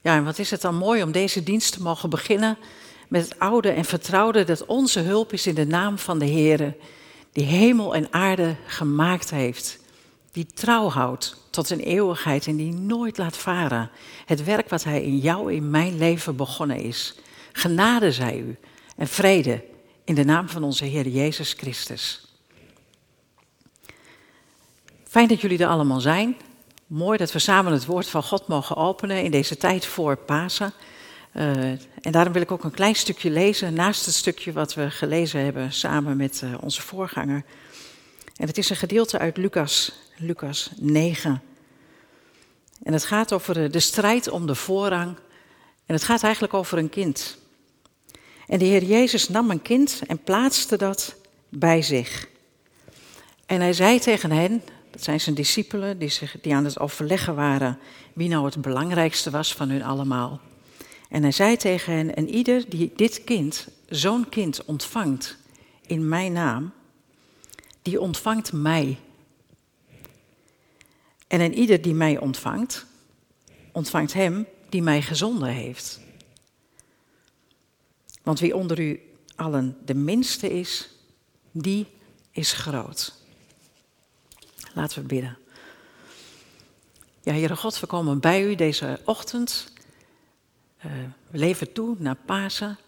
Ja, en wat is het dan mooi om deze dienst te mogen beginnen met het oude en vertrouwde dat onze hulp is in de naam van de Heer, die hemel en aarde gemaakt heeft, die trouw houdt tot een eeuwigheid en die nooit laat varen. Het werk wat Hij in jou, in mijn leven begonnen is. Genade zij u en vrede in de naam van onze Heer Jezus Christus. Fijn dat jullie er allemaal zijn. Mooi dat we samen het woord van God mogen openen in deze tijd voor Pasen. Uh, en daarom wil ik ook een klein stukje lezen naast het stukje wat we gelezen hebben samen met uh, onze voorganger. En het is een gedeelte uit Lucas, Lucas 9. En het gaat over de strijd om de voorrang. En het gaat eigenlijk over een kind. En de Heer Jezus nam een kind en plaatste dat bij zich. En hij zei tegen hen, dat zijn zijn discipelen die, zich, die aan het overleggen waren wie nou het belangrijkste was van hun allemaal. En hij zei tegen hen, en ieder die dit kind, zo'n kind ontvangt in mijn naam, die ontvangt mij. En en ieder die mij ontvangt, ontvangt hem die mij gezonden heeft. Want wie onder u allen de minste is, die is groot. Laten we bidden. Ja, Heere God, we komen bij u deze ochtend. Uh, we leven toe naar Pasen.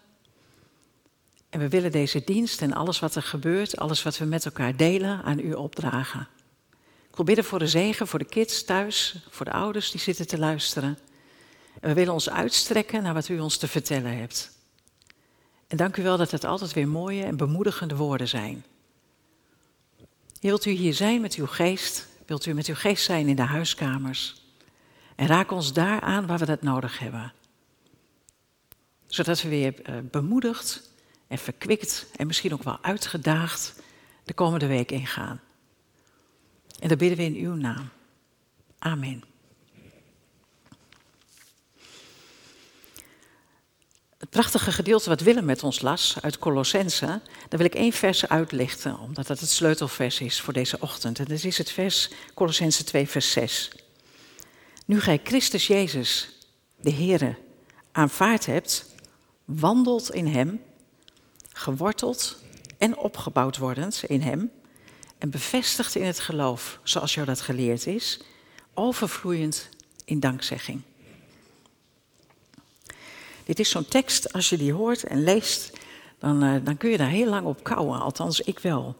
En we willen deze dienst en alles wat er gebeurt, alles wat we met elkaar delen, aan u opdragen. Ik wil bidden voor de zegen, voor de kids thuis, voor de ouders die zitten te luisteren. En we willen ons uitstrekken naar wat u ons te vertellen hebt. En dank u wel dat het altijd weer mooie en bemoedigende woorden zijn. Wilt u hier zijn met uw geest? Wilt u met uw geest zijn in de huiskamers? En raak ons daar aan waar we dat nodig hebben. Zodat we weer eh, bemoedigd en verkwikt en misschien ook wel uitgedaagd de komende week ingaan. En dat bidden we in uw naam. Amen. Het prachtige gedeelte wat Willem met ons las uit Colossense, daar wil ik één vers uitlichten, omdat dat het sleutelvers is voor deze ochtend. En dat is het vers Colossense 2, vers 6. Nu gij Christus Jezus, de Heere, aanvaard hebt, wandelt in Hem, geworteld en opgebouwd wordend in Hem, en bevestigd in het geloof, zoals jou dat geleerd is, overvloeiend in dankzegging. Dit is zo'n tekst, als je die hoort en leest, dan, uh, dan kun je daar heel lang op kouwen, althans ik wel.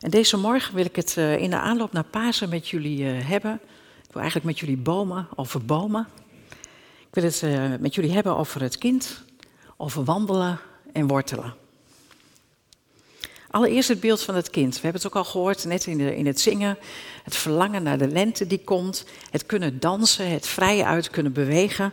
En deze morgen wil ik het uh, in de aanloop naar Pasen met jullie uh, hebben. Ik wil eigenlijk met jullie bomen, over bomen. Ik wil het met jullie hebben over het kind, over wandelen en wortelen. Allereerst het beeld van het kind. We hebben het ook al gehoord net in, in het zingen. Het verlangen naar de lente die komt. Het kunnen dansen, het vrij uit kunnen bewegen.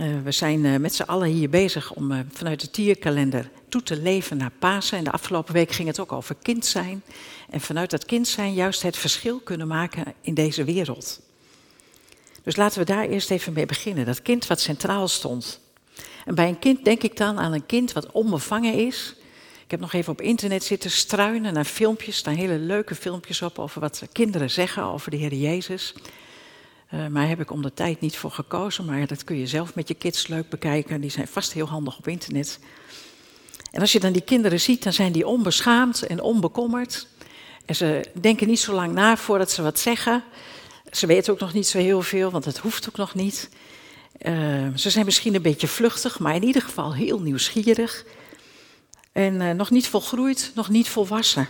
Uh, we zijn uh, met z'n allen hier bezig om uh, vanuit de tierkalender toe te leven naar Pasen. En de afgelopen week ging het ook over kind zijn. En vanuit dat kind zijn juist het verschil kunnen maken in deze wereld. Dus laten we daar eerst even mee beginnen. Dat kind wat centraal stond. En bij een kind denk ik dan aan een kind wat onbevangen is. Ik heb nog even op internet zitten struinen naar filmpjes. Staan hele leuke filmpjes op over wat kinderen zeggen over de Heer Jezus. Uh, maar heb ik om de tijd niet voor gekozen. Maar dat kun je zelf met je kids leuk bekijken. Die zijn vast heel handig op internet. En als je dan die kinderen ziet, dan zijn die onbeschaamd en onbekommerd. En ze denken niet zo lang na voordat ze wat zeggen. Ze weten ook nog niet zo heel veel, want het hoeft ook nog niet. Uh, ze zijn misschien een beetje vluchtig, maar in ieder geval heel nieuwsgierig. En uh, nog niet volgroeid, nog niet volwassen.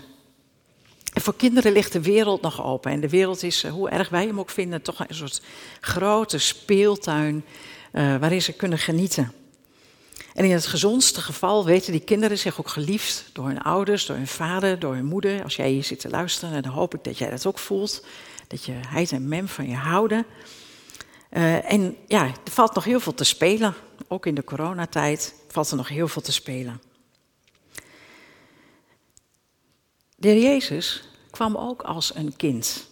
Voor kinderen ligt de wereld nog open. En de wereld is, hoe erg wij hem ook vinden, toch een soort grote speeltuin uh, waarin ze kunnen genieten. En in het gezondste geval weten die kinderen zich ook geliefd door hun ouders, door hun vader, door hun moeder. Als jij hier zit te luisteren, dan hoop ik dat jij dat ook voelt. Dat je hij en mem van je houden. Uh, en ja, er valt nog heel veel te spelen. Ook in de coronatijd valt er nog heel veel te spelen. De Jezus kwam ook als een kind.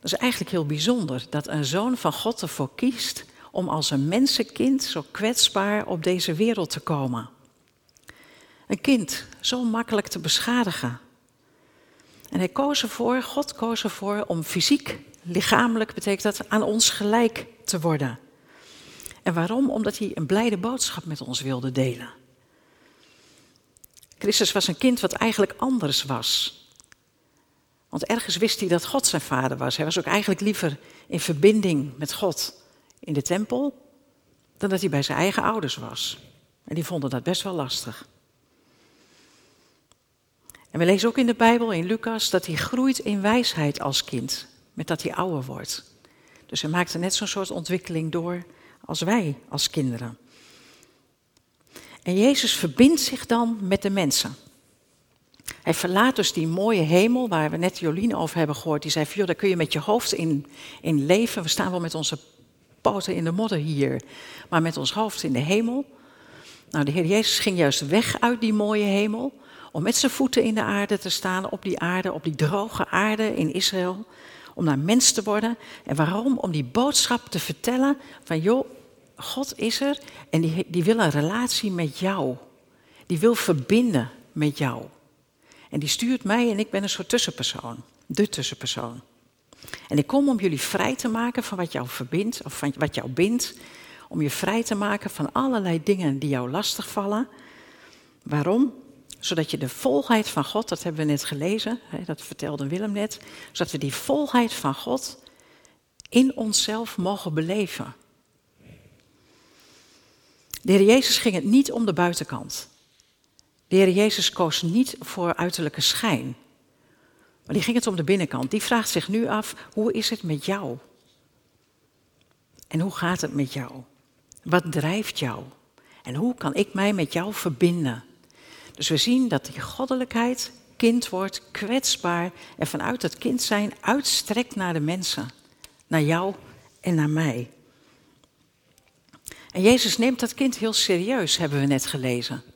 Dat is eigenlijk heel bijzonder dat een zoon van God ervoor kiest om als een mensenkind zo kwetsbaar op deze wereld te komen. Een kind, zo makkelijk te beschadigen. En hij koos ervoor, God koos ervoor om fysiek, lichamelijk betekent dat, aan ons gelijk te worden. En waarom? Omdat hij een blijde boodschap met ons wilde delen. Christus was een kind wat eigenlijk anders was. Want ergens wist hij dat God zijn vader was. Hij was ook eigenlijk liever in verbinding met God in de tempel dan dat hij bij zijn eigen ouders was. En die vonden dat best wel lastig. En we lezen ook in de Bijbel, in Lucas, dat hij groeit in wijsheid als kind, met dat hij ouder wordt. Dus hij maakte net zo'n soort ontwikkeling door als wij als kinderen. En Jezus verbindt zich dan met de mensen. Hij verlaat dus die mooie hemel waar we net Jolien over hebben gehoord. Die zei, joh, daar kun je met je hoofd in, in leven. We staan wel met onze poten in de modder hier, maar met ons hoofd in de hemel. Nou, de Heer Jezus ging juist weg uit die mooie hemel om met zijn voeten in de aarde te staan, op die aarde, op die droge aarde in Israël, om naar mens te worden. En waarom? Om die boodschap te vertellen van, joh, God is er en die, die wil een relatie met jou. Die wil verbinden met jou. En die stuurt mij en ik ben een soort tussenpersoon, de tussenpersoon. En ik kom om jullie vrij te maken van wat jou verbindt, of van wat jou bindt. Om je vrij te maken van allerlei dingen die jou lastig vallen. Waarom? Zodat je de volheid van God, dat hebben we net gelezen, dat vertelde Willem net, zodat we die volheid van God in onszelf mogen beleven. De Heer Jezus ging het niet om de buitenkant. De Heer Jezus koos niet voor uiterlijke schijn. Maar die ging het om de binnenkant. Die vraagt zich nu af, hoe is het met jou? En hoe gaat het met jou? Wat drijft jou? En hoe kan ik mij met jou verbinden? Dus we zien dat die goddelijkheid kind wordt, kwetsbaar en vanuit dat kind zijn uitstrekt naar de mensen, naar jou en naar mij. En Jezus neemt dat kind heel serieus, hebben we net gelezen.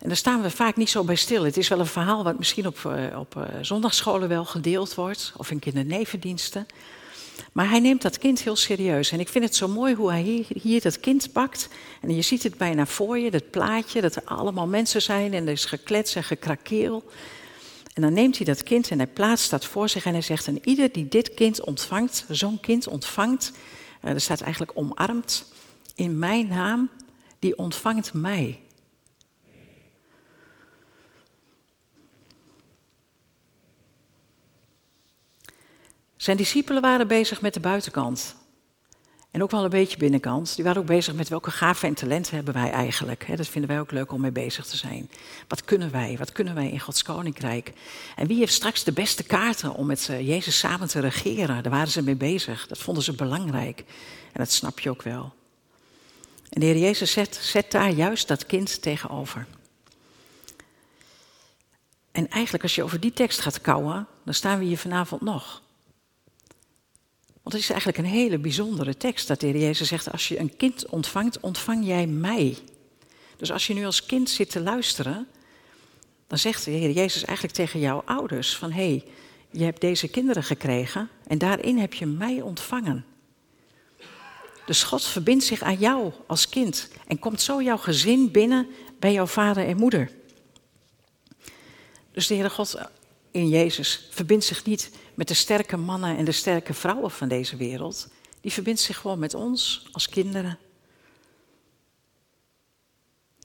En daar staan we vaak niet zo bij stil. Het is wel een verhaal wat misschien op, uh, op uh, zondagsscholen wel gedeeld wordt, of in kindernevendiensten. Maar hij neemt dat kind heel serieus. En ik vind het zo mooi hoe hij hier, hier, dat kind pakt. En je ziet het bijna voor je, dat plaatje, dat er allemaal mensen zijn en er is geklets en gekrakeel. En dan neemt hij dat kind en hij plaatst dat voor zich en hij zegt: En ieder die dit kind ontvangt, zo'n kind ontvangt, uh, er staat eigenlijk omarmd, in mijn naam, die ontvangt mij. Zijn discipelen waren bezig met de buitenkant. En ook wel een beetje binnenkant. Die waren ook bezig met welke gaven en talenten hebben wij eigenlijk. Dat vinden wij ook leuk om mee bezig te zijn. Wat kunnen wij? Wat kunnen wij in Gods koninkrijk? En wie heeft straks de beste kaarten om met eh, Jezus samen te regeren? Daar waren ze mee bezig. Dat vonden ze belangrijk. En dat snap je ook wel. En de Heer Jezus zet, zet daar juist dat kind tegenover. En eigenlijk als je over die tekst gaat kouwen, dan staan we hier vanavond nog. Want het is eigenlijk een hele bijzondere tekst dat de Heer Jezus zegt, als je een kind ontvangt, ontvang jij mij. Dus als je nu als kind zit te luisteren, dan zegt de Heer Jezus eigenlijk tegen jouw ouders van, hé, hey, je hebt deze kinderen gekregen en daarin heb je mij ontvangen. Dus God verbindt zich aan jou als kind en komt zo jouw gezin binnen bij jouw vader en moeder. Dus de Heere God in Jezus verbindt zich niet met de sterke mannen en de sterke vrouwen van deze wereld. Die verbindt zich gewoon met ons als kinderen.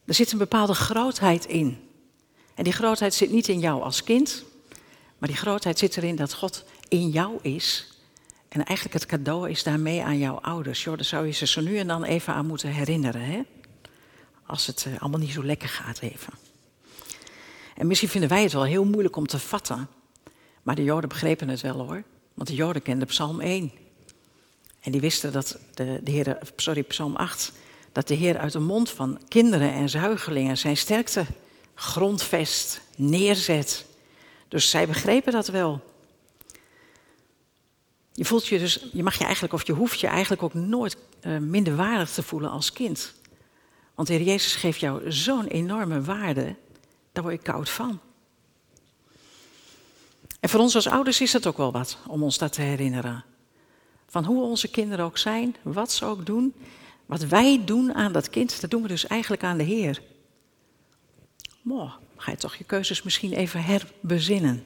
Er zit een bepaalde grootheid in. En die grootheid zit niet in jou als kind, maar die grootheid zit erin dat God in jou is. En eigenlijk het cadeau is daarmee aan jouw ouders. Joh, daar zou je ze zo nu en dan even aan moeten herinneren. Hè? Als het eh, allemaal niet zo lekker gaat even. En misschien vinden wij het wel heel moeilijk om te vatten. Maar de Joden begrepen het wel hoor. Want de Joden kenden Psalm 1. En die wisten dat de, de Heer, sorry, Psalm 8, dat de Heer uit de mond van kinderen en zuigelingen zijn sterkte grondvest, neerzet. Dus zij begrepen dat wel. Je voelt je dus, je mag je eigenlijk, of je hoeft je eigenlijk ook nooit uh, minderwaardig te voelen als kind. Want de Heer Jezus geeft jou zo'n enorme waarde, daar word je koud van. En voor ons als ouders is het ook wel wat om ons dat te herinneren. Van hoe onze kinderen ook zijn, wat ze ook doen. Wat wij doen aan dat kind, dat doen we dus eigenlijk aan de Heer. Mooi, ga je toch je keuzes misschien even herbezinnen.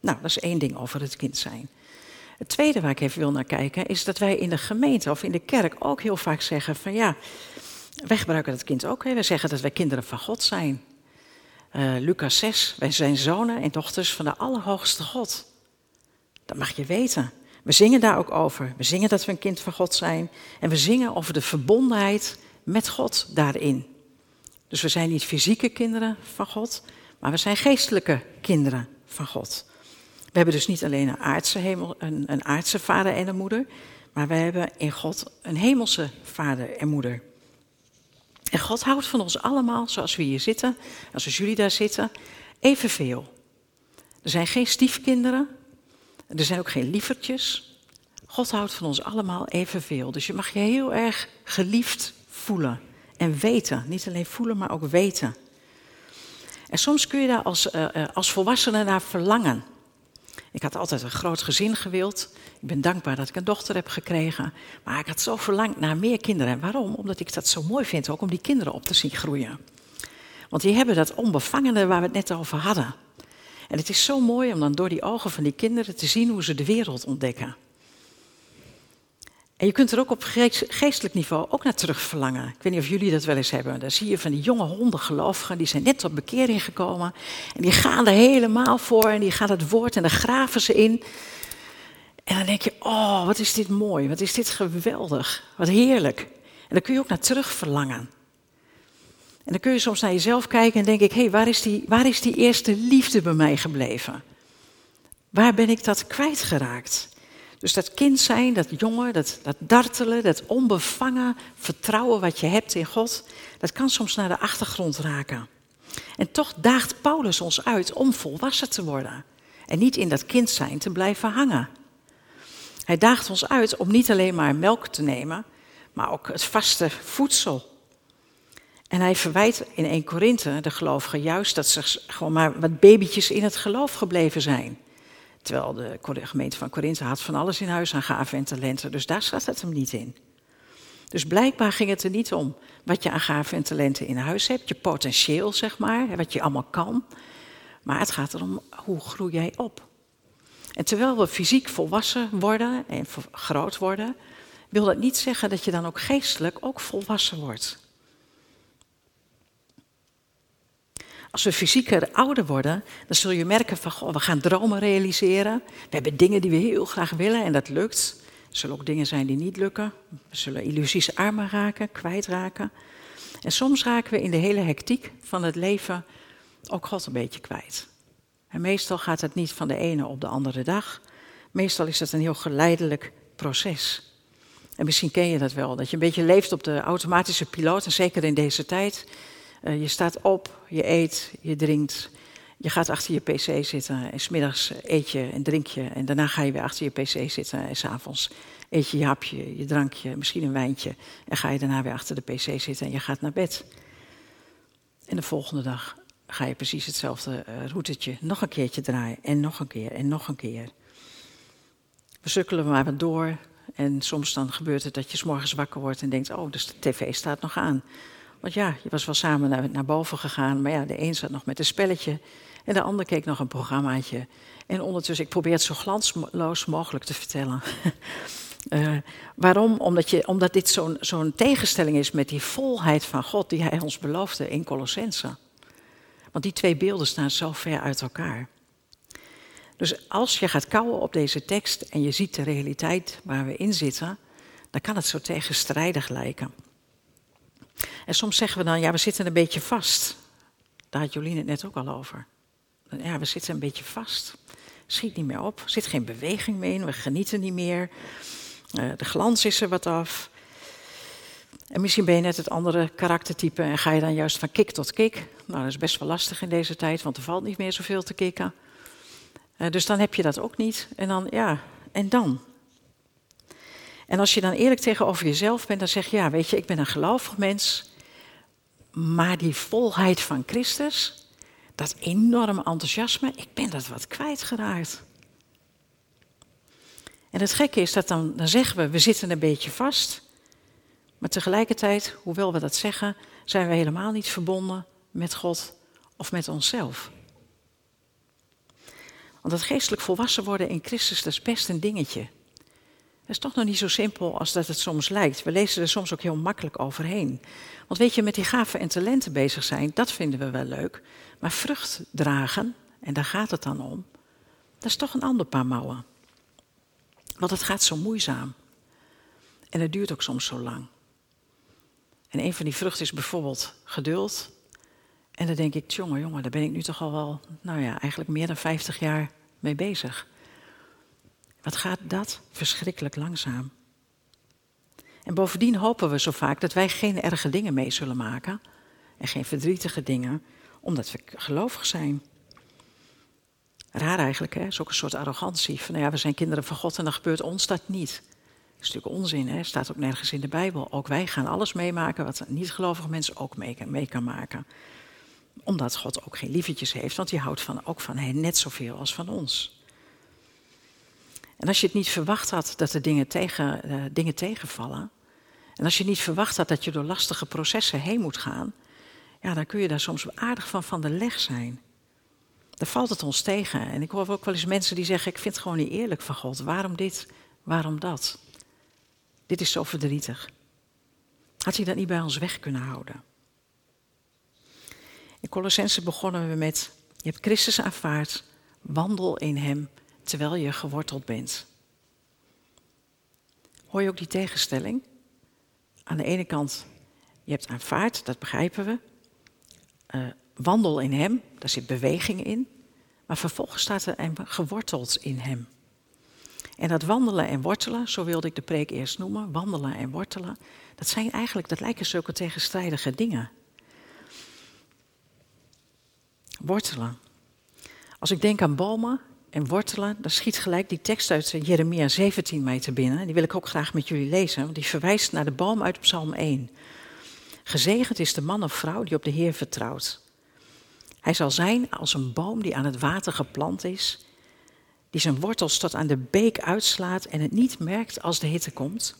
Nou, dat is één ding over het kind zijn. Het tweede waar ik even wil naar kijken is dat wij in de gemeente of in de kerk ook heel vaak zeggen van ja, wij gebruiken dat kind ook. Hè. Zeggen dat wij kinderen van God zijn. Uh, Lucas 6, wij zijn zonen en dochters van de Allerhoogste God. Dat mag je weten. We zingen daar ook over. We zingen dat we een kind van God zijn. En we zingen over de verbondenheid met God daarin. Dus we zijn niet fysieke kinderen van God, maar we zijn geestelijke kinderen van God. We hebben dus niet alleen een aardse, hemel, een aardse vader en een moeder, maar we hebben in God een hemelse vader en moeder. En God houdt van ons allemaal, zoals we hier zitten, als jullie daar zitten, evenveel. Er zijn geen stiefkinderen, er zijn ook geen lievertjes. God houdt van ons allemaal evenveel. Dus je mag je heel erg geliefd voelen en weten. Niet alleen voelen, maar ook weten. En soms kun je daar als, uh, als volwassene naar verlangen. Ik had altijd een groot gezin gewild. Ik ben dankbaar dat ik een dochter heb gekregen. Maar ik had zo verlangd naar meer kinderen. Waarom? Omdat ik dat zo mooi vind ook om die kinderen op te zien groeien. Want die hebben dat onbevangene waar we het net over hadden. En het is zo mooi om dan door die ogen van die kinderen te zien hoe ze de wereld ontdekken. En je kunt er ook op geestelijk niveau ook naar terug verlangen. Ik weet niet of jullie dat wel eens hebben. Daar zie je van die jonge hondengelovigen, die zijn net tot bekering gekomen. En die gaan er helemaal voor en die gaan het woord en daar graven ze in. En dan denk je, oh, wat is dit mooi, wat is dit geweldig, wat heerlijk. En dan kun je ook naar terug verlangen. En dan kun je soms naar jezelf kijken en denk ik, hé, hey, waar, is die, waar is die eerste liefde bij mij gebleven? Waar ben ik dat kwijtgeraakt? Dus dat kind zijn, dat jongen, dat, dat dartelen, dat onbevangen vertrouwen wat je hebt in God, dat kan soms naar de achtergrond raken. En toch daagt Paulus ons uit om volwassen te worden en niet in dat kind zijn te blijven hangen. Hij daagt ons uit om niet alleen maar melk te nemen, maar ook het vaste voedsel. En hij verwijt in 1 Korinthe de gelovigen juist dat ze gewoon maar wat babytjes in het geloof gebleven zijn. Terwijl de gemeente van Korinthe had van alles in huis aan gaven en talenten. Dus daar zat het hem niet in. Dus blijkbaar ging het er niet om wat je aan gaven en talenten in huis hebt. Je potentieel, zeg maar, wat je allemaal kan. Maar het gaat erom, hoe groei jij op? En terwijl we fysiek volwassen worden en groot worden, wil dat niet zeggen dat je dan ook geestelijk ook volwassen wordt. Als we fysieker ouder worden, dan zul je merken van, we gaan dromen realiseren. We hebben dingen die we heel graag willen en dat lukt. Er zullen ook dingen zijn die niet lukken. We zullen illusies armen raken, kwijtraken. En soms raken we in de hele hectiek van het leven ook God een beetje kwijt. En meestal gaat het niet van de ene op de andere dag. Meestal is het een heel geleidelijk proces. En misschien ken je dat wel, dat je een beetje leeft op de automatische piloot, en zeker in deze tijd. Uh, je staat op, je eet, je drinkt, je gaat achter je pc zitten en smiddags eet je en drink je en daarna ga je weer achter je pc zitten en s'avonds eet je je hapje, je drankje, misschien een wijntje en ga je daarna weer achter de pc zitten en je gaat naar bed. En de volgende dag ga je precies hetzelfde uh, routetje nog een keertje draaien en nog een keer en nog een keer. We sukkelen maar wat door en soms dan gebeurt het dat je morgens wakker wordt en denkt, oh, dus de tv staat nog aan. Want ja, je was wel samen naar, boven gegaan, maar ja, de een zat nog met een spelletje en de ander keek nog een programmaatje. En ondertussen, ik probeer het zo glansloos mogelijk te vertellen. uh, waarom? Omdat, je, omdat dit zo'n zo'n tegenstelling is met die volheid van God die Hij ons beloofde in Colossense. Want die twee beelden staan zo ver uit elkaar. Dus als je gaat kouwen op deze tekst en je ziet de realiteit waar we in zitten, dan kan het zo tegenstrijdig lijken. En soms zeggen we dan, ja, we zitten een beetje vast. Daar had Jolien het net ook al over. Ja, we zitten een beetje vast. Schiet niet meer op, zit geen beweging meer in, we genieten niet meer. Uh, de glans is er wat af. En misschien ben je net het andere karaktertype en ga je dan juist van kick tot kick. Nou, dat is best wel lastig in deze tijd, want er valt niet meer zoveel te kicken. Uh, dus dan heb je dat ook niet. En dan, ja, en dan? En als je dan eerlijk tegenover jezelf bent, dan zeg je, ja, weet je, ik ben een gelovig mens, maar die volheid van Christus, dat enorme enthousiasme, ik ben dat wat kwijtgeraakt. En het gekke is dat dan, dan zeggen we, we zitten een beetje vast, maar tegelijkertijd, hoewel we dat zeggen, zijn we helemaal niet verbonden met God of met onszelf. Want dat geestelijk volwassen worden in Christus, dat is best een dingetje. Dat is toch nog niet zo simpel als dat het soms lijkt. We lezen er soms ook heel makkelijk overheen. Want weet je, met die gaven en talenten bezig zijn, dat vinden we wel leuk. Maar vrucht dragen, en daar gaat het dan om, dat is toch een ander paar mouwen. Want het gaat zo moeizaam. En het duurt ook soms zo lang. En een van die vruchten is bijvoorbeeld geduld. En dan denk ik, jongen, jongen, daar ben ik nu toch al wel, nou ja, eigenlijk meer dan 50 jaar mee bezig. Wat gaat dat verschrikkelijk langzaam. En bovendien hopen we zo vaak dat wij geen erge dingen mee zullen maken. En geen verdrietige dingen, omdat we gelovig zijn. Raar eigenlijk, hè? is een soort arrogantie. Van nou ja, we zijn kinderen van God en dan gebeurt ons dat niet. Dat is natuurlijk onzin, hè? staat ook nergens in de Bijbel. Ook wij gaan alles meemaken wat niet-gelovige mensen ook mee, mee kan maken. Omdat God ook geen lievertjes heeft, want die houdt van, ook van hen net zoveel als van ons. En als je het niet verwacht had dat er dingen, tegen, uh, dingen tegenvallen. En als je niet verwacht had dat je door lastige processen heen moet gaan. Ja, dan kun je daar soms aardig van van de leg zijn. Dan valt het ons tegen. En ik hoor ook wel eens mensen die zeggen: Ik vind het gewoon niet eerlijk van God. Waarom dit? Waarom dat? Dit is zo verdrietig. Had hij dat niet bij ons weg kunnen houden? In Colossense begonnen we met: Je hebt Christus aanvaard, wandel in Hem terwijl je geworteld bent. Hoor je ook die tegenstelling? Aan de ene kant, je hebt aanvaard, dat begrijpen we. Uh, wandel in Hem, daar zit beweging in. Maar vervolgens staat er en geworteld in Hem. En dat wandelen en wortelen, zo wilde ik de preek eerst noemen, wandelen en wortelen, dat zijn eigenlijk, dat lijken zulke tegenstrijdige dingen. Wortelen. Als ik denk aan bomen en wortelen, dan schiet gelijk die tekst uit Jeremia 17 mij te binnen. Die wil ik ook graag met jullie lezen, want die verwijst naar de boom uit Psalm 1. Gezegend is de man of vrouw die op de Heer vertrouwt. Hij zal zijn als een boom die aan het water geplant is, die zijn wortels tot aan de beek uitslaat en het niet merkt als de hitte komt,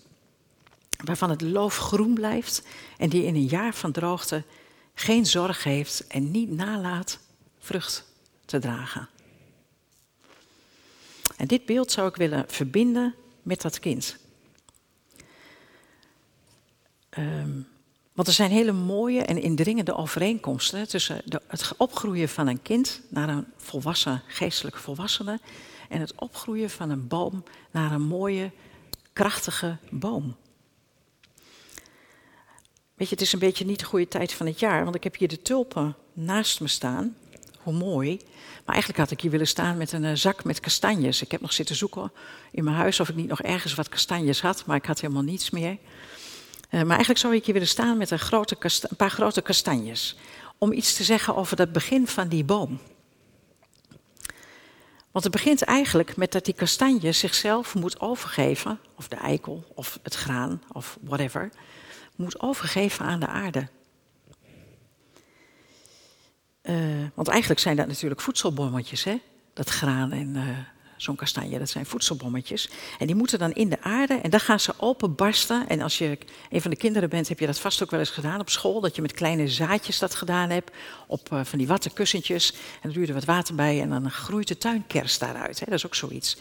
waarvan het loof groen blijft en die in een jaar van droogte geen zorg heeft en niet nalaat vrucht te dragen. En dit beeld zou ik willen verbinden met dat kind. Um, want er zijn hele mooie en indringende overeenkomsten tussen het opgroeien van een kind naar een volwassen, geestelijke volwassene en het opgroeien van een boom naar een mooie, krachtige boom. Weet je, het is een beetje niet de goede tijd van het jaar, want ik heb hier de tulpen naast me staan. Mooi. Maar eigenlijk had ik hier willen staan met een eh, zak met kastanjes. Ik heb nog zitten zoeken in mijn huis of ik niet nog ergens wat kastanjes had, maar ik had helemaal niets meer. Uh, maar eigenlijk zou ik hier willen staan met een, grote een paar grote kastanjes. Om iets te zeggen over het begin van die boom. Want het begint eigenlijk met dat die kastanje zichzelf moet overgeven, of de eikel, of het graan, of whatever, moet overgeven aan de aarde. Uh, want eigenlijk zijn dat natuurlijk voedselbommetjes, hè? dat graan en uh, zo'n kastanje, dat zijn voedselbommetjes. En die moeten dan in de aarde en dan gaan ze openbarsten. En als je een van de kinderen bent, heb je dat vast ook wel eens gedaan op school. Dat je met kleine zaadjes dat gedaan hebt, op uh, van die watte kussentjes. En er wat water bij en dan groeit de tuinkers daaruit. Hè? Dat is ook zoiets.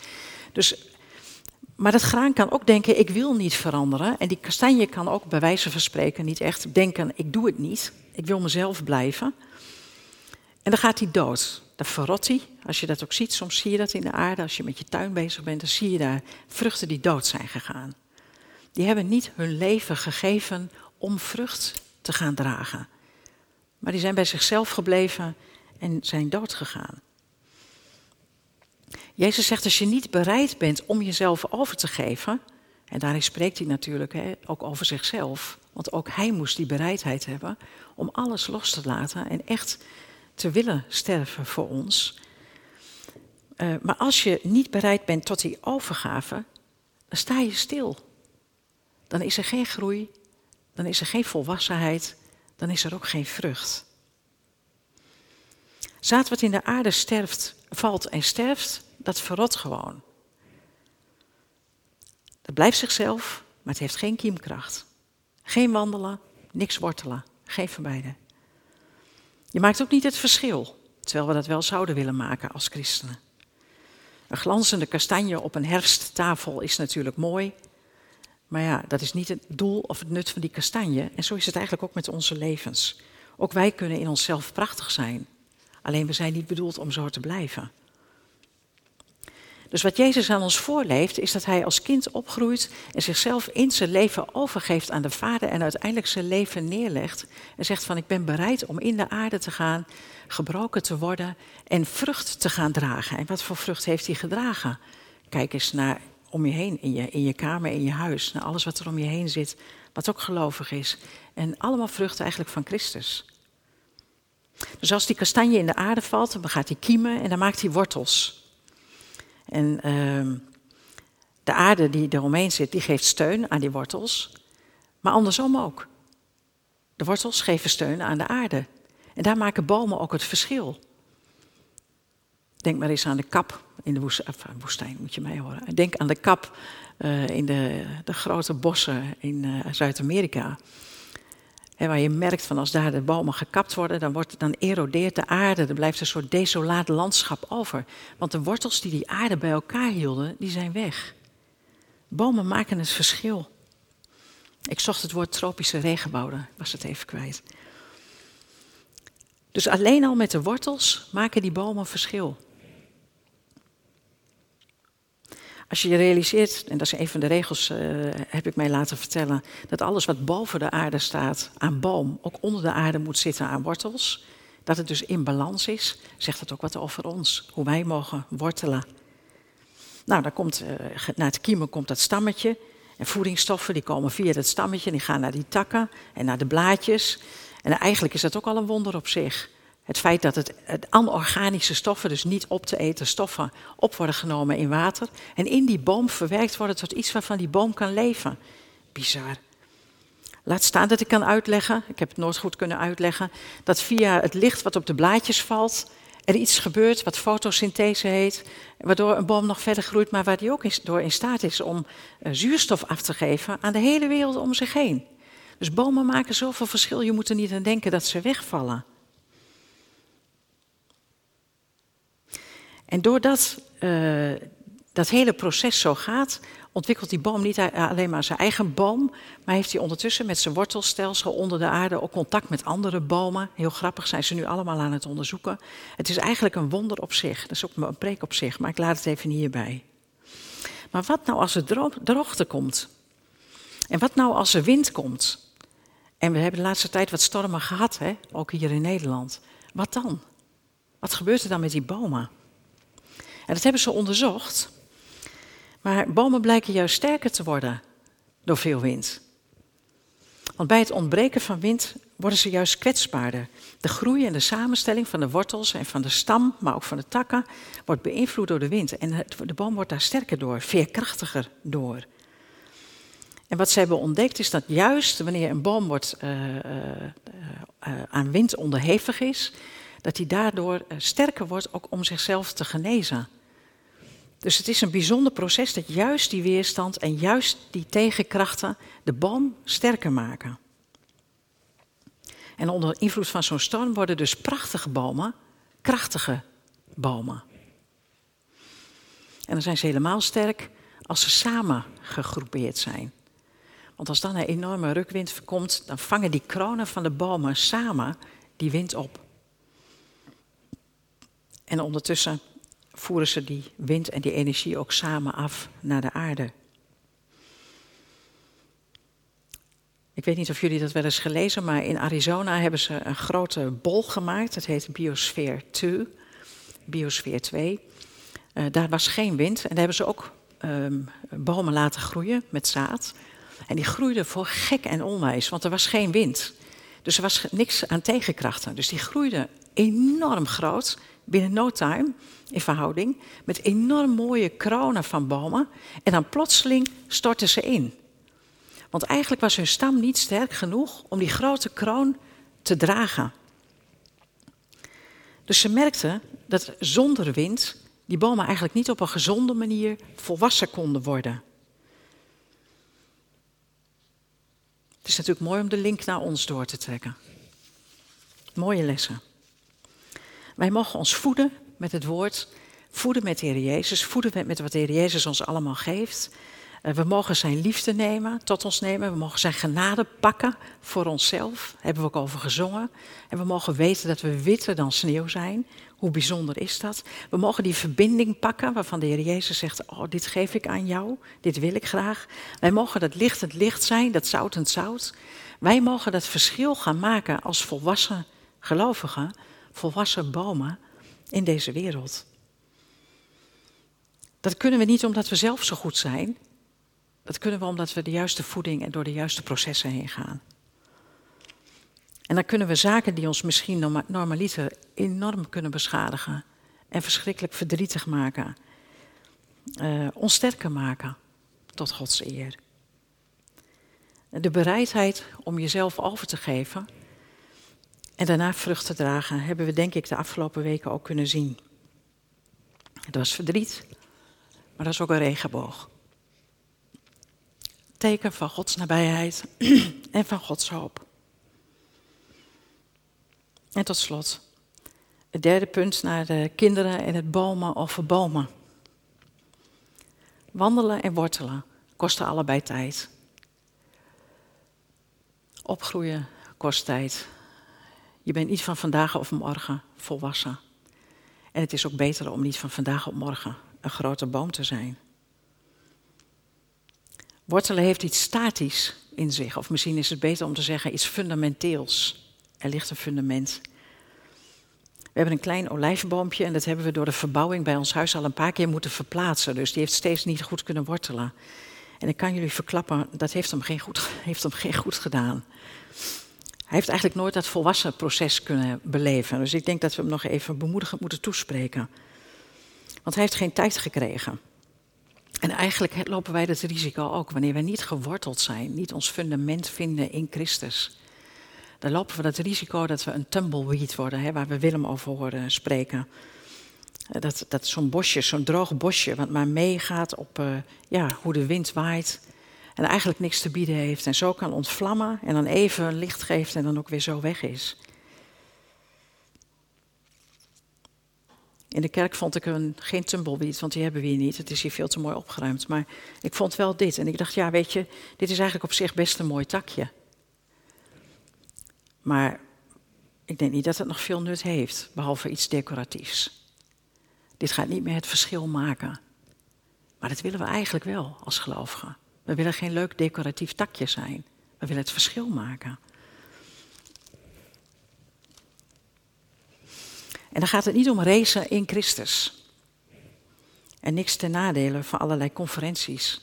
Dus, maar dat graan kan ook denken, ik wil niet veranderen. En die kastanje kan ook bij wijze van spreken niet echt denken, ik doe het niet. Ik wil mezelf blijven. En dan gaat hij dood. Dan verrot hij. Als je dat ook ziet, soms zie je dat in de aarde. Als je met je tuin bezig bent, dan zie je daar vruchten die dood zijn gegaan. Die hebben niet hun leven gegeven om vrucht te gaan dragen. Maar die zijn bij zichzelf gebleven en zijn dood gegaan. Jezus zegt, als je niet bereid bent om jezelf over te geven, en daarin spreekt hij natuurlijk hè, ook over zichzelf, want ook hij moest die bereidheid hebben om alles los te laten en echt te willen sterven voor ons. Uh, maar als je niet bereid bent tot die overgave, dan sta je stil. Dan is er geen groei, dan is er geen volwassenheid, dan is er ook geen vrucht. Zaad wat in de aarde sterft, valt en sterft, dat verrot gewoon. Het blijft zichzelf, maar het heeft geen kiemkracht. Geen wandelen, niks wortelen, geen van. Je maakt ook niet het verschil, terwijl we dat wel zouden willen maken als christenen. Een glanzende kastanje op een herfsttafel is natuurlijk mooi. Maar ja, dat is niet het doel of het nut van die kastanje. En zo is het eigenlijk ook met onze levens. Ook wij kunnen in onszelf prachtig zijn. Alleen we zijn niet bedoeld om zo te blijven. Dus wat Jezus aan ons voorleeft, is dat hij als kind opgroeit en zichzelf in zijn leven overgeeft aan de Vader en uiteindelijk zijn leven neerlegt. En zegt van ik ben bereid om in de aarde te gaan, gebroken te worden en vrucht te gaan dragen. En wat voor vrucht heeft hij gedragen? Kijk eens naar om je heen, in je, in je kamer, in je huis, naar alles wat er om je heen zit, wat ook gelovig is. En allemaal vruchten eigenlijk van Christus. Dus als die kastanje in de aarde valt, dan gaat hij kiemen en dan maakt hij wortels. En uh, de aarde die eromheen zit, die geeft steun aan die wortels. Maar andersom ook. De wortels geven steun aan de aarde. En daar maken bomen ook het verschil. Denk maar eens aan de kap in de woestijn, woestijn moet je mij horen. Denk aan de kap uh, in de, de, grote bossen in uh, Zuid-Amerika. Waar je merkt van als daar de bomen gekapt worden, dan, wordt, dan erodeert de aarde. Er blijft een soort desolaat landschap over. Want de wortels die die aarde bij elkaar hielden, die zijn weg. Bomen maken het verschil. Ik zocht het woord tropische regenwouden, was het even kwijt. Dus alleen al met de wortels maken die bomen verschil. Als je je realiseert, en dat is een van de regels, uh, heb ik mij laten vertellen, dat alles wat boven de aarde staat aan boom, ook onder de aarde moet zitten aan wortels, dat het dus in balans is, zegt dat ook wat over ons, hoe wij mogen wortelen. Nou, dan komt, uh, na het kiemen komt dat stammetje, en voedingsstoffen die komen via dat stammetje, die gaan naar die takken en naar de blaadjes. En eigenlijk is dat ook al een wonder op zich. Het feit dat het, anorganische stoffen, dus niet op te eten stoffen, op worden genomen in water. En in die boom verwerkt worden tot iets waarvan die boom kan leven. Bizar. Laat staan dat ik kan uitleggen, ik heb het nooit goed kunnen uitleggen, dat via het licht wat op de blaadjes valt, er iets gebeurt wat fotosynthese heet, waardoor een boom nog verder groeit, maar waar die ook door in staat is om uh, zuurstof af te geven aan de hele wereld om zich heen. Dus bomen maken zoveel verschil, je moet er niet aan denken dat ze wegvallen. En doordat uh, dat hele proces zo gaat, ontwikkelt die boom niet alleen maar zijn eigen boom, maar heeft hij ondertussen met zijn wortelstelsel onder de aarde ook contact met andere bomen. Heel grappig zijn ze nu allemaal aan het onderzoeken. Het is eigenlijk een wonder op zich. Dat is ook een preek op zich, maar ik laat het even hierbij. Maar wat nou als er droogte komt? En wat nou als er wind komt? En we hebben de laatste tijd wat stormen gehad, hè? ook hier in Nederland. Wat dan? Wat gebeurt er dan met die bomen? En dat hebben ze onderzocht. Maar bomen blijken juist sterker te worden door veel wind. Want bij het ontbreken van wind worden ze juist kwetsbaarder. De groei en de samenstelling van de wortels en van de stam, maar ook van de takken, wordt beïnvloed door de wind. En de boom wordt daar sterker door, veerkrachtiger door. En wat ze hebben ontdekt is dat juist wanneer een boom wordt, uh, uh, uh, aan wind onderhevig is, dat hij daardoor sterker wordt ook om zichzelf te genezen. Dus het is een bijzonder proces dat juist die weerstand en juist die tegenkrachten de boom sterker maken. En onder invloed van zo'n storm worden dus prachtige bomen, krachtige bomen. En dan zijn ze helemaal sterk als ze samen gegroepeerd zijn. Want als dan een enorme rukwind komt, dan vangen die kronen van de bomen samen die wind op. En ondertussen voeren ze die wind en die energie ook samen af naar de aarde. Ik weet niet of jullie dat wel eens gelezen, maar in Arizona hebben ze een grote bol gemaakt. Het heet Biosphere 2. Biosphere 2. Uh, daar was geen wind en daar hebben ze ook um, bomen laten groeien met zaad. En die groeiden voor gek en onwijs, want er was geen wind. Dus er was niks aan tegenkrachten. Dus die groeiden enorm groot binnen no time in verhouding, met enorm mooie kronen van bomen. En dan plotseling stortten ze in. Want eigenlijk was hun stam niet sterk genoeg om die grote kroon te dragen. Dus ze merkten dat zonder wind die bomen eigenlijk niet op een gezonde manier volwassen konden worden. Het is natuurlijk mooi om de link naar ons door te trekken. Mooie lessen. Wij mogen ons voeden met het woord voeden met de Heer Jezus, voeden met, wat de Heer Jezus ons allemaal geeft. Eh, we mogen zijn liefde nemen, tot ons nemen. We mogen zijn genade pakken voor onszelf. Daar hebben we ook over gezongen. En we mogen weten dat we witter dan sneeuw zijn. Hoe bijzonder is dat? We mogen die verbinding pakken waarvan de Heer Jezus zegt: Oh, dit geef ik aan jou. Dit wil ik graag. Wij mogen dat licht het licht zijn, dat zout het zout. Wij mogen dat verschil gaan maken als volwassen gelovigen, volwassen bomen in deze wereld. Dat kunnen we niet omdat we zelf zo goed zijn. Dat kunnen we omdat we de juiste voeding en door de juiste processen heen gaan. En dan kunnen we zaken die ons misschien normaliter enorm kunnen beschadigen en verschrikkelijk verdrietig maken, uh, ons sterker maken tot Gods eer. De bereidheid om jezelf over te geven en daarna vrucht te dragen, hebben we denk ik de afgelopen weken ook kunnen zien. Het was verdriet, maar dat is ook een regenboog. Teken van Gods nabijheid en van Gods hoop. En tot slot, het derde punt naar de kinderen en het bomen of verbomen. Wandelen en wortelen kosten allebei tijd. Opgroeien kost tijd. Je bent niet van vandaag of morgen volwassen. En het is ook beter om niet van vandaag op morgen een grote boom te zijn. Wortelen heeft iets statisch in zich, of misschien is het beter om te zeggen iets fundamenteels. Er ligt een fundament. We hebben een klein olijfboompje en dat hebben we door de verbouwing bij ons huis al een paar keer moeten verplaatsen. Dus die heeft steeds niet goed kunnen wortelen. En ik kan jullie verklappen, dat heeft hem geen goed, heeft hem geen goed gedaan. Hij heeft eigenlijk nooit dat volwassen proces kunnen beleven. Dus ik denk dat we hem nog even bemoedigend moeten toespreken. Want hij heeft geen tijd gekregen. En eigenlijk lopen wij het risico ook, wanneer wij niet geworteld zijn, niet ons fundament vinden in Christus. Dan lopen we het risico dat we een tumbleweed worden, hè, waar we Willem over horen spreken. Eh, dat, dat zo'n bosje, zo'n droog bosje, wat maar meegaat op uh, ja, hoe de wind waait. En eigenlijk niks te bieden heeft. En zo kan ontvlammen en dan even licht geeft en dan ook weer zo weg is. In de kerk vond ik een, geen tumbleweed, want die hebben we hier niet. Het is hier veel te mooi opgeruimd. Maar ik vond wel dit. En ik dacht, ja, weet je, dit is eigenlijk op zich best een mooi takje. Maar ik denk niet dat het nog veel nut heeft, behalve iets decoratiefs. Dit gaat niet meer het verschil maken. Maar dat willen we eigenlijk wel als gelovigen. We willen geen leuk decoratief takje zijn. We willen het verschil maken. En dan gaat het niet om racen in Christus. En niks ten nadele van allerlei conferenties.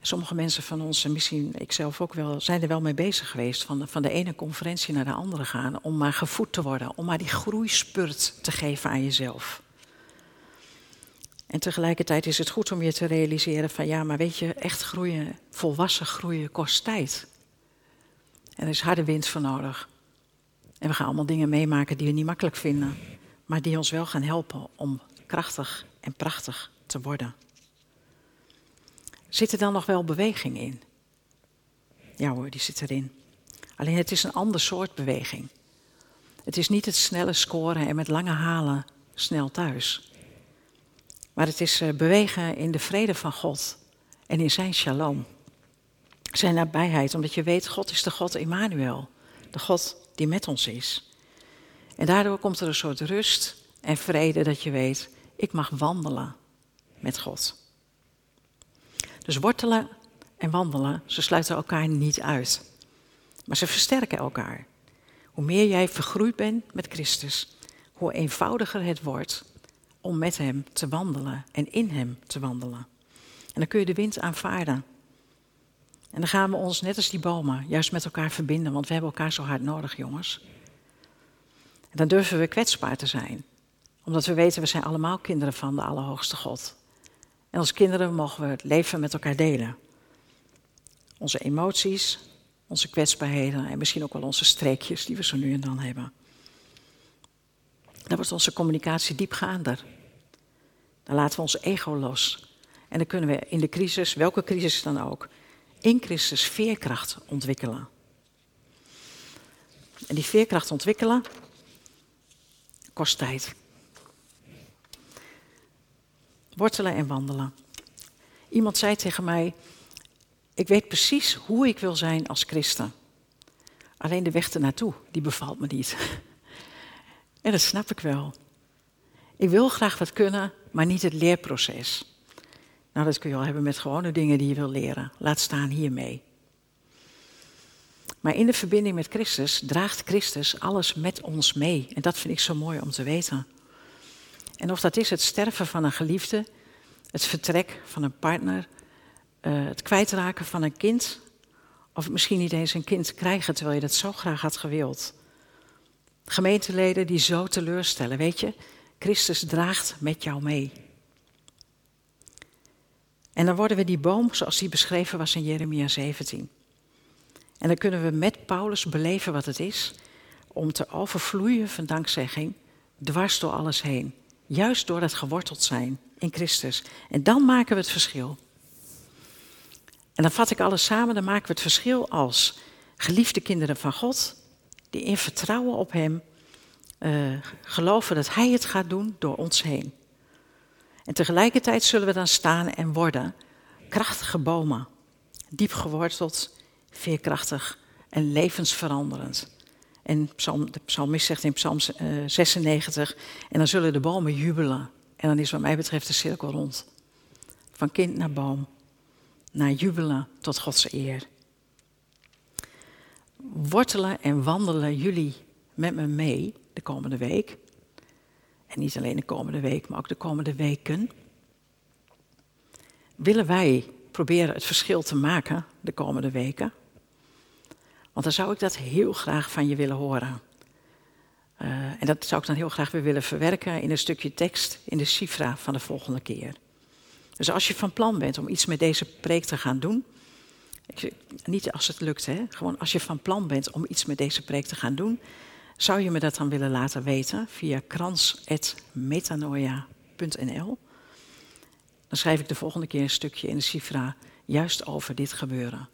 Sommige mensen van ons, en misschien ikzelf ook wel, zijn er wel mee bezig geweest. Van de, van de ene conferentie naar de andere gaan. Om maar gevoed te worden. Om maar die groeispurt te geven aan jezelf. En tegelijkertijd is het goed om je te realiseren van ja, maar weet je, echt groeien, volwassen groeien kost tijd. En er is harde wind voor nodig. En we gaan allemaal dingen meemaken die we niet makkelijk vinden, maar die ons wel gaan helpen om krachtig en prachtig te worden. Zit er dan nog wel beweging in? Ja hoor, die zit erin. Alleen het is een ander soort beweging. Het is niet het snelle scoren en met lange halen snel thuis. Maar het is eh, bewegen in de vrede van God en in zijn shalom. Zijn nabijheid, omdat je weet, God is de God Emmanuel. De God die met ons is. En daardoor komt er een soort rust en vrede dat je weet, ik mag wandelen met God. Dus wortelen en wandelen, ze sluiten elkaar niet uit. Maar ze versterken elkaar. Hoe meer jij vergroeid bent met Christus, hoe eenvoudiger het wordt om met Hem te wandelen en in Hem te wandelen. En dan kun je de wind aanvaarden. En dan gaan we ons, net als die bomen, juist met elkaar verbinden, want we hebben elkaar zo hard nodig, jongens. En dan durven we kwetsbaar te zijn, omdat we weten, we zijn allemaal kinderen van de Allerhoogste God. En als kinderen mogen we het leven met elkaar delen. Onze emoties, onze kwetsbaarheden en misschien ook wel onze streekjes die we zo nu en dan hebben. Dan wordt onze communicatie diepgaander. Dan laten we ons ego los. En dan kunnen we in de crisis, welke crisis dan ook, in Christus veerkracht ontwikkelen. En die veerkracht ontwikkelen kost tijd. Wortelen en wandelen. Iemand zei tegen mij: Ik weet precies hoe ik wil zijn als christen. Alleen de weg ernaartoe, die bevalt me niet. en dat snap ik wel. Ik wil graag wat kunnen, maar niet het leerproces. Nou, dat kun je al hebben met gewone dingen die je wil leren. Laat staan hiermee. Maar in de verbinding met Christus draagt Christus alles met ons mee. En dat vind ik zo mooi om te weten. En of dat is het sterven van een geliefde, het vertrek van een partner, uh, het kwijtraken van een kind, of misschien niet eens een kind krijgen terwijl je dat zo graag had gewild. Gemeenteleden die zo teleurstellen, weet je, Christus draagt met jou mee. En dan worden we die boom zoals die beschreven was in Jeremia 17. En dan kunnen we met Paulus beleven wat het is om te overvloeien van dankzegging dwars door alles heen. Juist door het geworteld zijn in Christus. En dan maken we het verschil. En dan vat ik alles samen, dan maken we het verschil als geliefde kinderen van God, die in vertrouwen op Hem uh, geloven dat Hij het gaat doen door ons heen. En tegelijkertijd zullen we dan staan en worden krachtige bomen, diep geworteld, veerkrachtig en levensveranderend. En psalm, de psalmist zegt in Psalm 96, eh, en dan zullen de bomen jubelen. En dan is wat mij betreft de cirkel rond. Van kind naar boom, naar jubelen tot Gods eer. Wortelen en wandelen jullie met me mee de komende week. En niet alleen de komende week, maar ook de komende weken. Willen wij proberen het verschil te maken de komende weken? Want dan zou ik dat heel graag van je willen horen. Uh, en dat zou ik dan heel graag weer willen verwerken in een stukje tekst in de cifra van de volgende keer. Dus als je van plan bent om iets met deze preek te gaan doen, niet als het lukt, hè, gewoon als je van plan bent om iets met deze preek te gaan doen, zou je me dat dan willen laten weten via krans.metanoia.nl? Dan schrijf ik de volgende keer een stukje in de cifra juist over dit gebeuren.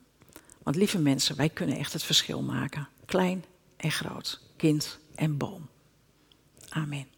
Want lieve mensen, wij kunnen echt het verschil maken. Klein en groot, kind en boom. Amen.